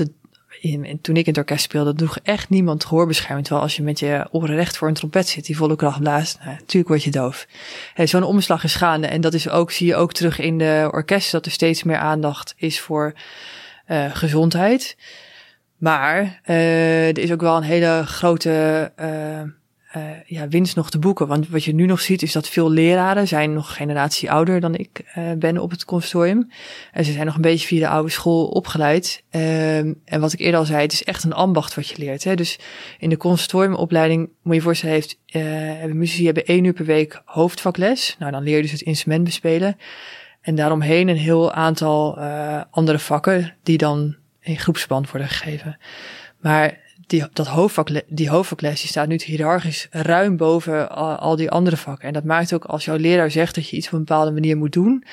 En toen ik in het orkest speelde, droeg echt niemand gehoorbescherming. Terwijl als je met je oren recht voor een trompet zit die volle kracht blaast, nou, natuurlijk word je doof. Hey, Zo'n omslag is gaande. En dat is ook, zie je ook terug in de orkest, dat er steeds meer aandacht is voor uh, gezondheid. Maar uh, er is ook wel een hele grote uh, uh, ja, winst nog te boeken. Want wat je nu nog ziet is dat veel leraren zijn nog generatie ouder dan ik uh, ben op het consortium. En ze zijn nog een beetje via de oude school opgeleid. Um, en wat ik eerder al zei, het is echt een ambacht wat je leert. Hè? Dus in de consortiumopleiding, moet je voorstellen, heeft, uh, hebben muzici hebben één uur per week hoofdvakles. Nou, dan leer je dus het instrument bespelen. en daaromheen een heel aantal andere vakken die dan in groepsverband worden gegeven. Maar die, dat hoofdvak, die hoofdvakles die staat nu hiërarchisch ruim boven al, die andere vakken. En dat maakt ook als jouw leraar zegt dat je iets op een bepaalde manier moet doen,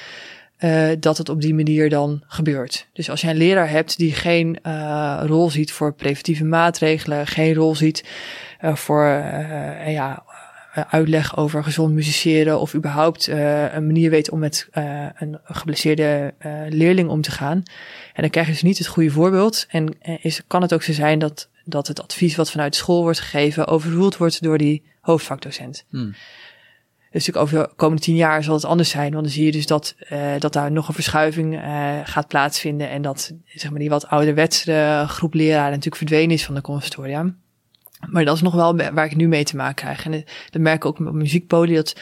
uh, dat het op die manier dan gebeurt. Dus als jij een leraar hebt die geen uh, rol ziet voor preventieve maatregelen, geen rol ziet uh, voor ja, uitleg over gezond musiceren of überhaupt een manier weet om met een geblesseerde leerling om te gaan. En dan krijg je dus niet het goede voorbeeld. En is, kan het ook zo zijn dat, dat het advies wat vanuit school wordt gegeven overroeld wordt door die hoofdvakdocent. Hmm. Dus natuurlijk over de komende tien jaar zal het anders zijn. Want dan zie je dus dat, uh, dat daar nog een verschuiving uh, gaat plaatsvinden. En dat zeg maar, die wat ouderwetse groep leraren natuurlijk verdwenen is van de conservatorium. Maar dat is nog wel waar ik nu mee te maken krijg. En dat merk ik ook met muziekpoli. Dat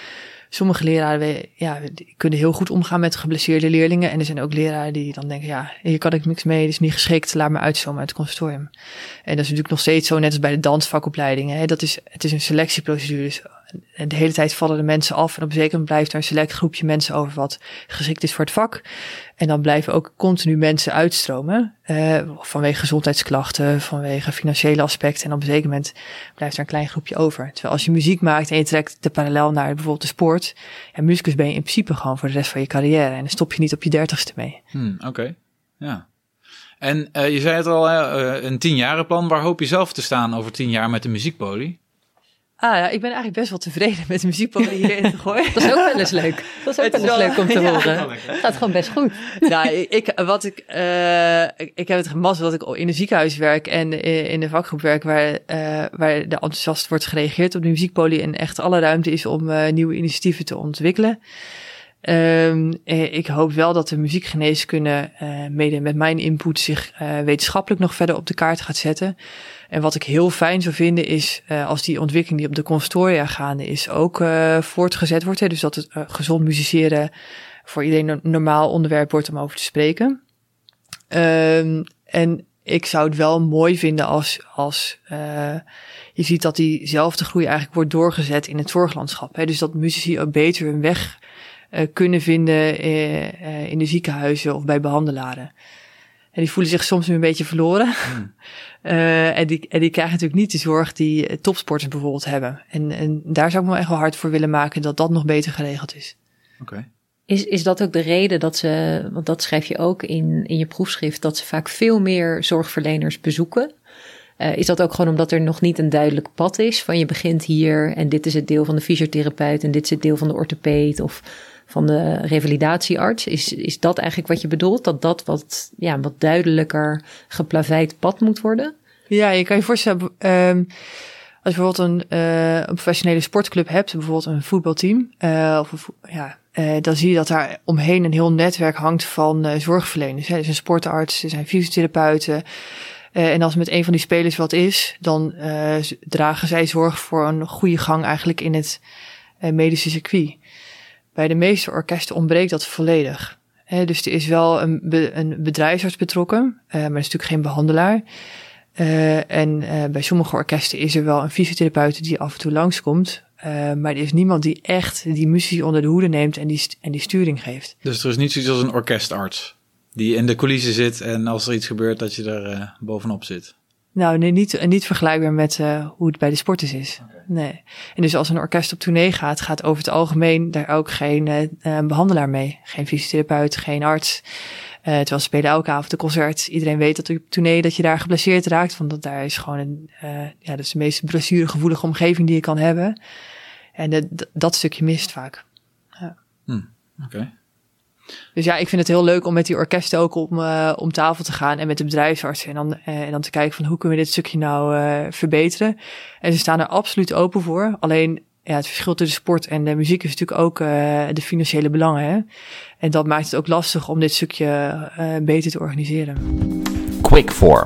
sommige leraren ja, die kunnen heel goed omgaan met geblesseerde leerlingen. En er zijn ook leraren die dan denken, ja, hier kan ik niks mee, dit is niet geschikt, laat me uitzomen uit het conservatorium. En dat is natuurlijk nog steeds zo, net als bij de dansvakopleidingen. Hè. Dat is, het is een selectieprocedure. Dus en de hele tijd vallen de mensen af. En op een zeker moment blijft er een select groepje mensen over wat geschikt is voor het vak. En dan blijven ook continu mensen uitstromen. Uh, vanwege gezondheidsklachten, vanwege financiële aspecten. En op een zeker moment blijft er een klein groepje over. Terwijl als je muziek maakt en je trekt de parallel naar bijvoorbeeld de sport. Ja, muzikus ben je in principe gewoon voor de rest van je carrière. En dan stop je niet op je dertigste mee. Hmm, Oké, ja. En uh, je zei het al, uh, een tienjarenplan. Waar hoop je zelf te staan over tien jaar met de muziekpolie? Ah ja, ik ben eigenlijk best wel tevreden met de muziekpoli hierin te <laughs> gooien. dat is ook wel eens leuk. Dat is ook wel eens leuk om te horen. Het gaat gewoon best goed. <laughs> nou, ik, wat ik, uh, ik, ik, heb het gemast dat ik in een ziekenhuis werk en in de vakgroep werk waar, uh, waar de enthousiast wordt gereageerd op de muziekpoli en echt alle ruimte is om uh, nieuwe initiatieven te ontwikkelen. Um, ik hoop wel dat de muziekgeneeskunde uh, mede met mijn input zich uh, wetenschappelijk nog verder op de kaart gaat zetten. En wat ik heel fijn zou vinden is uh, als die ontwikkeling die op de conservatoria gaande is ook uh, voortgezet wordt. Hè? Dus dat het uh, gezond musiceren voor iedereen een normaal onderwerp wordt om over te spreken. Um, en ik zou het wel mooi vinden als, als je ziet dat diezelfde groei eigenlijk wordt doorgezet in het zorglandschap. Hè? Dus dat muzici ook beter hun weg kunnen vinden in de ziekenhuizen of bij behandelaren. En die voelen zich soms een beetje verloren. Hmm. Uh, <laughs> en, die, en die krijgen natuurlijk niet de zorg die topsporters bijvoorbeeld hebben. En, en daar zou ik me echt wel hard voor willen maken dat dat nog beter geregeld is. Oké. Is, is dat ook de reden dat ze, want dat schrijf je ook in, in je proefschrift, dat ze vaak veel meer zorgverleners bezoeken? Uh, is dat ook gewoon omdat er nog niet een duidelijk pad is? Van je begint hier en dit is het deel van de fysiotherapeut en dit is het deel van de orthopeed of van de revalidatiearts. Is, is dat eigenlijk wat je bedoelt? Dat dat wat, ja, wat duidelijker geplaveid pad moet worden? Ja, je kan je voorstellen, um, als je bijvoorbeeld een, uh, een professionele sportclub hebt, bijvoorbeeld een voetbalteam, uh, of ja, uh, dan zie je dat daar omheen een heel netwerk hangt van zorgverleners. Hè. Er zijn sportarts, er zijn fysiotherapeuten. en als met een van die spelers wat is, dan dragen zij zorg voor een goede gang eigenlijk in het medische circuit. Bij de meeste orkesten ontbreekt dat volledig. dus er is wel een, een bedrijfsarts betrokken, uh, maar is natuurlijk geen behandelaar. Uh, en uh, bij sommige orkesten is er wel een fysiotherapeut die af en toe langskomt. maar er is niemand die echt die muziek onder de hoede neemt en die, en die sturing geeft. Dus er is niet zoiets als een orkestarts die in de coulissen zit en als er iets gebeurt dat je er bovenop zit? Nou, nee, niet, niet vergelijkbaar met uh, hoe het bij de sporters is. Nee. En dus als een orkest op tournee gaat, gaat over het algemeen daar ook geen uh, behandelaar mee. Geen fysiotherapeut, geen arts. Uh, terwijl ze spelen elke avond een concert. Iedereen weet dat op tournee dat je daar geblesseerd raakt. Want dat daar is gewoon een, ja, dat is de meest blessuregevoelige omgeving die je kan hebben. En dat stukje mist vaak. Ja. Hmm, Oké. Dus ja, ik vind het heel leuk om met die orkesten ook om, uh, om tafel te gaan en met de bedrijfsartsen. En dan, uh, en dan te kijken van hoe kunnen we dit stukje nou uh, verbeteren. En ze staan er absoluut open voor. Alleen ja, het verschil tussen sport en de muziek is natuurlijk ook de financiële belangen. Hè? En dat maakt het ook lastig om dit stukje beter te organiseren. Quick for.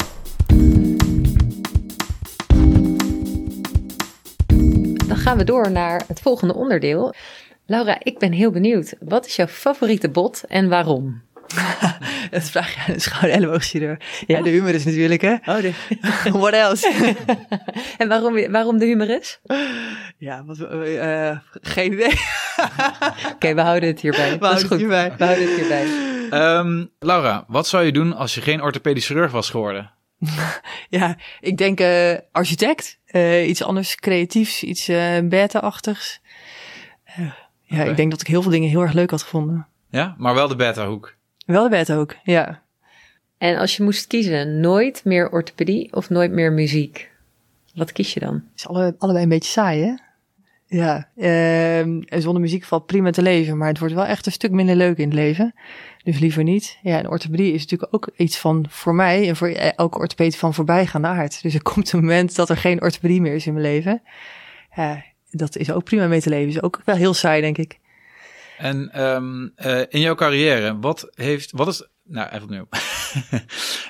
Dan gaan we door naar het volgende onderdeel. Laura, ik ben heel benieuwd. Wat is jouw favoriete bot en waarom? <laughs> Dat vraag je aan een schouder-elleboogchirurg. Ja, de humerus natuurlijk, hè? Oh, de... <laughs> What else? <laughs> en waarom, waarom de humerus? ja, wat, uh, geen idee. Oké, we houden het hierbij. We houden het hierbij. We houden het hierbij. Um, Laura, wat zou je doen als je geen orthopedisch chirurg was geworden? ja, ik denk uh, architect. Uh, iets anders creatiefs, iets uh, beta-achtigs. Ja, okay. ik denk dat ik heel veel dingen heel erg leuk had gevonden. Ja, maar wel de beta-hoek. Wel de beta-hoek, ja. En als je moest kiezen, nooit meer orthopedie of nooit meer muziek? Wat kies je dan? Is alle, allebei een beetje saai, hè? Ja, uh, zonder muziek valt prima te leven, maar het wordt wel echt een stuk minder leuk in het leven. Dus liever niet. Ja, en orthopedie is natuurlijk ook iets van voor mij en voor elke orthopedie van voorbijgaande aard. Dus er komt een moment dat er geen orthopedie meer is in mijn leven. Ja, dat is ook prima mee te leven. Is ook wel heel saai, denk ik. En um, uh, in jouw carrière, wat heeft, wat is, nou even opnieuw.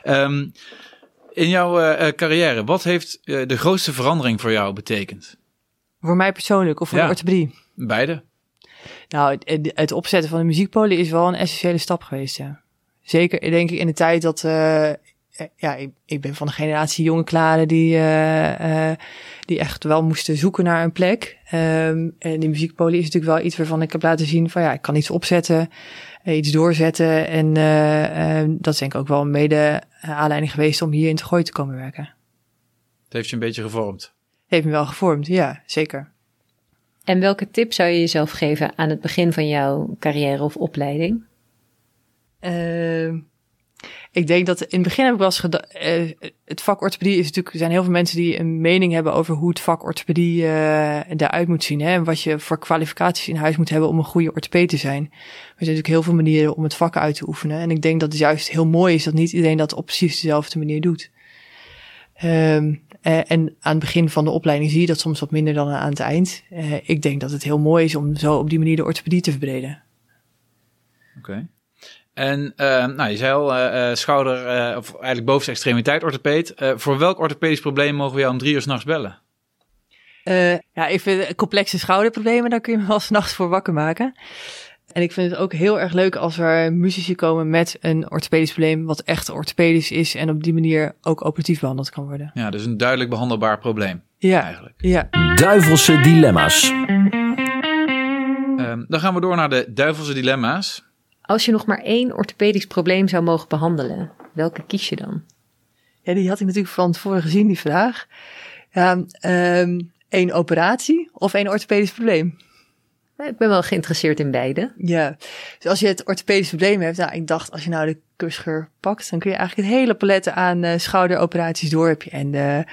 um, <laughs> in jouw uh, carrière, wat heeft uh, de grootste verandering voor jou betekend? Voor mij persoonlijk of voor ja, de orthopedie? Beide. Nou, het, het, opzetten van de muziekpolie is wel een essentiële stap geweest, ja. Zeker, denk ik, in de tijd dat... Uh, ja, ik, ik, ben van de generatie jonge klaren die, uh, uh, die echt wel moesten zoeken naar een plek. Um, en die muziekpolie is natuurlijk wel iets waarvan ik heb laten zien van ja, ik kan iets opzetten, iets doorzetten. En dat is denk ik ook wel een mede aanleiding geweest om hier in te gooien te komen werken. Het heeft je een beetje gevormd. Heeft me wel gevormd, ja, zeker. En welke tip zou je jezelf geven aan het begin van jouw carrière of opleiding? Uh, ik denk dat in het begin heb ik wel eens gedacht. Uh, het vak orthopedie is natuurlijk. Er zijn heel veel mensen die een mening hebben over hoe het vak orthopedie uh, eruit moet zien. Hè, en wat je voor kwalificaties in huis moet hebben om een goede orthopeed te zijn. Er zijn natuurlijk heel veel manieren om het vak uit te oefenen. En ik denk dat het juist heel mooi is dat niet iedereen dat op precies dezelfde manier doet. Um, uh, en aan het begin van de opleiding zie je dat soms wat minder dan aan het eind. Ik denk dat het heel mooi is om zo op die manier de orthopedie te verbreden. Oké. Okay. En uh, nou, je zei al, schouder, of eigenlijk bovenste extremiteit orthopeed. voor welk orthopedisch probleem mogen we jou om drie uur s'nachts bellen? ja, ik vind complexe schouderproblemen, daar kun je me wel s'nachts voor wakker maken. En ik vind het ook heel erg leuk als er muzici komen met een orthopedisch probleem, wat echt orthopedisch is en op die manier ook operatief behandeld kan worden. Ja, dus een duidelijk behandelbaar probleem. Ja, eigenlijk. Ja. Duivelse dilemma's. Um, dan gaan we door naar de duivelse dilemma's. Als je nog maar één orthopedisch probleem zou mogen behandelen, welke kies je dan? Ja, die had ik natuurlijk van tevoren gezien, die vraag. Ja, um, één operatie of één orthopedisch probleem? Ik ben wel geïnteresseerd in beide. Ja, dus als je het orthopedisch probleem hebt, nou, ik dacht als je nou de kussgeur pakt, dan kun je eigenlijk het hele palet aan uh, schouderoperaties door. Heb je en de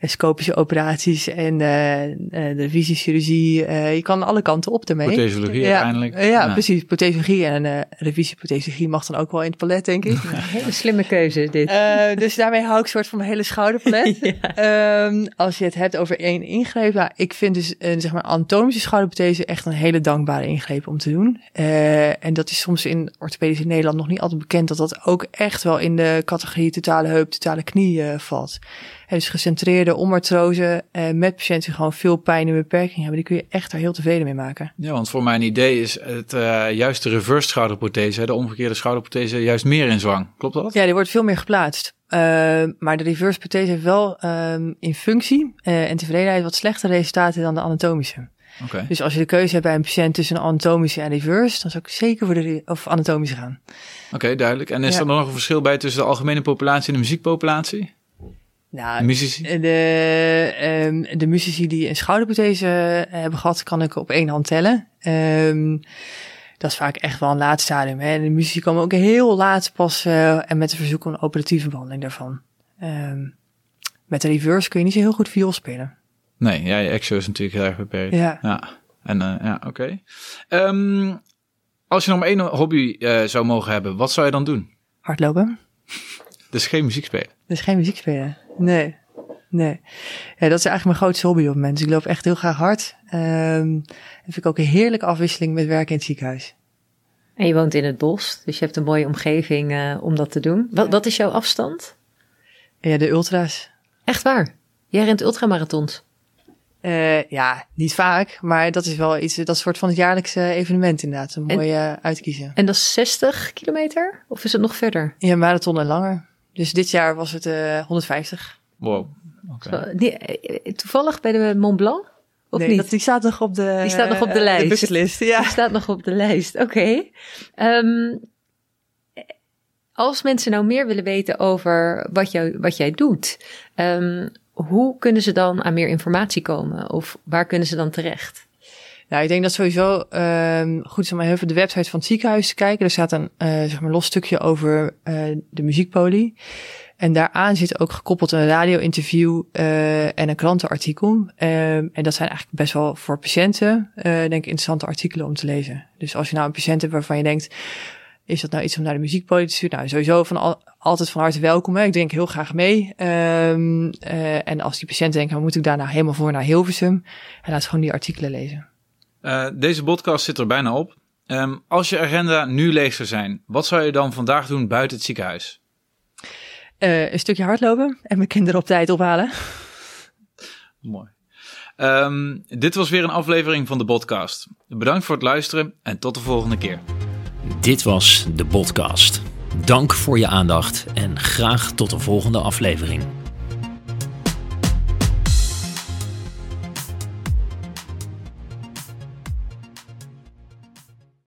scopische operaties en uh, de visiechirurgie. Uh, je kan alle kanten op ermee. Prothesologie ja, uiteindelijk. Ja, ja, precies. Prothesologie en uh, revisieprothesologie mag dan ook wel in het palet, denk ik. Een hele slimme keuze dit. Uh, dus daarmee hou ik soort van mijn hele schouderpalet. <laughs> ja. um, als je het hebt over één ingreep. Ja, ik vind dus een zeg maar anatomische schouderprothese echt een hele dankbare ingreep om te doen. Uh, en dat is soms in orthopedisch in Nederland nog niet altijd bekend dat dat ook echt wel in de categorie totale heup, totale knie uh, valt. Dus gecentreerde omartrose uh, met patiënten die gewoon veel pijn en beperking hebben, die kun je echt daar heel tevreden mee maken. Ja, want voor mijn idee is het uh, juist de reverse schouderprothese, de omgekeerde schouderprothese, juist meer in zwang. Klopt dat? Ja, die wordt veel meer geplaatst. Uh, maar de reverse prothese heeft wel um, in functie en tevredenheid wat slechtere resultaten dan de anatomische. Okay. Dus als je de keuze hebt bij een patiënt tussen een anatomische en reverse, dan zou ik zeker voor de of anatomische gaan. Oké, okay, duidelijk. En is ja. er nog een verschil bij tussen de algemene populatie en de muziekpopulatie? Nou, de muzici? De, um, de muzici die een schouderprothese hebben gehad, kan ik op één hand tellen. Um, dat is vaak echt wel een laat stadium. Hè. De muzici komen ook heel laat pas uh, en met een verzoek om een operatieve behandeling daarvan. Um, met de reverse kun je niet zo heel goed viool spelen. Nee, ja, je exo is natuurlijk heel erg beperkt. Ja. ja. En uh, ja, oké. Okay. Um, als je nog maar één hobby uh, zou mogen hebben, wat zou je dan doen? Hardlopen. <laughs> Dus geen muziek spelen? Dus geen muziek spelen. Nee. Nee. Ja, dat is eigenlijk mijn grootste hobby op het moment. Dus ik loop echt heel graag hard. Um, en vind ik ook een heerlijke afwisseling met werken in het ziekenhuis. En je woont in het bos, dus je hebt een mooie omgeving uh, om dat te doen. Wat, wat is jouw afstand? Ja, de ultra's. Echt waar? Jij rent ultramarathons? Uh, ja, niet vaak, maar dat is wel iets, dat soort van het jaarlijkse evenement inderdaad. Een mooie en, uitkiezen. En dat is 60 kilometer? Of is het nog verder? Ja, marathon en langer. Dus dit jaar was het uh, 150. Wow. Okay. toevallig bij de Mont Blanc? Of nee, niet? Dat, die staat nog op de, die staat nog op de lijst. De bucketlist, ja. Die staat nog op de lijst, oké. Okay. Um, als mensen nou meer willen weten over wat, jou, wat jij doet, um, hoe kunnen ze dan aan meer informatie komen? Of waar kunnen ze dan terecht? Nou, ik denk dat sowieso um, goed is om even de website van het ziekenhuis te kijken. Er staat een uh, zeg maar los stukje over uh, de muziekpolie. En daaraan zit ook gekoppeld een radio-interview uh, en een krantenartikel. Um, en dat zijn eigenlijk best wel voor patiënten, denk ik, interessante artikelen om te lezen. Dus als je nou een patiënt hebt waarvan je denkt, is dat nou iets om naar de muziekpoli te sturen? Nou, sowieso van al, altijd van harte welkom. Hè. Ik denk heel graag mee. Um, en als die patiënt denkt, dan moet ik daar nou helemaal voor naar Hilversum? En laat gewoon die artikelen lezen. Uh, deze podcast zit er bijna op. Um, als je agenda nu leeg zou zijn, wat zou je dan vandaag doen buiten het ziekenhuis? Uh, een stukje hardlopen en mijn kinderen op tijd ophalen. <laughs> Mooi. Um, dit was weer een aflevering van de podcast. Bedankt voor het luisteren en tot de volgende keer. Dit was de podcast. Dank voor je aandacht en graag tot de volgende aflevering.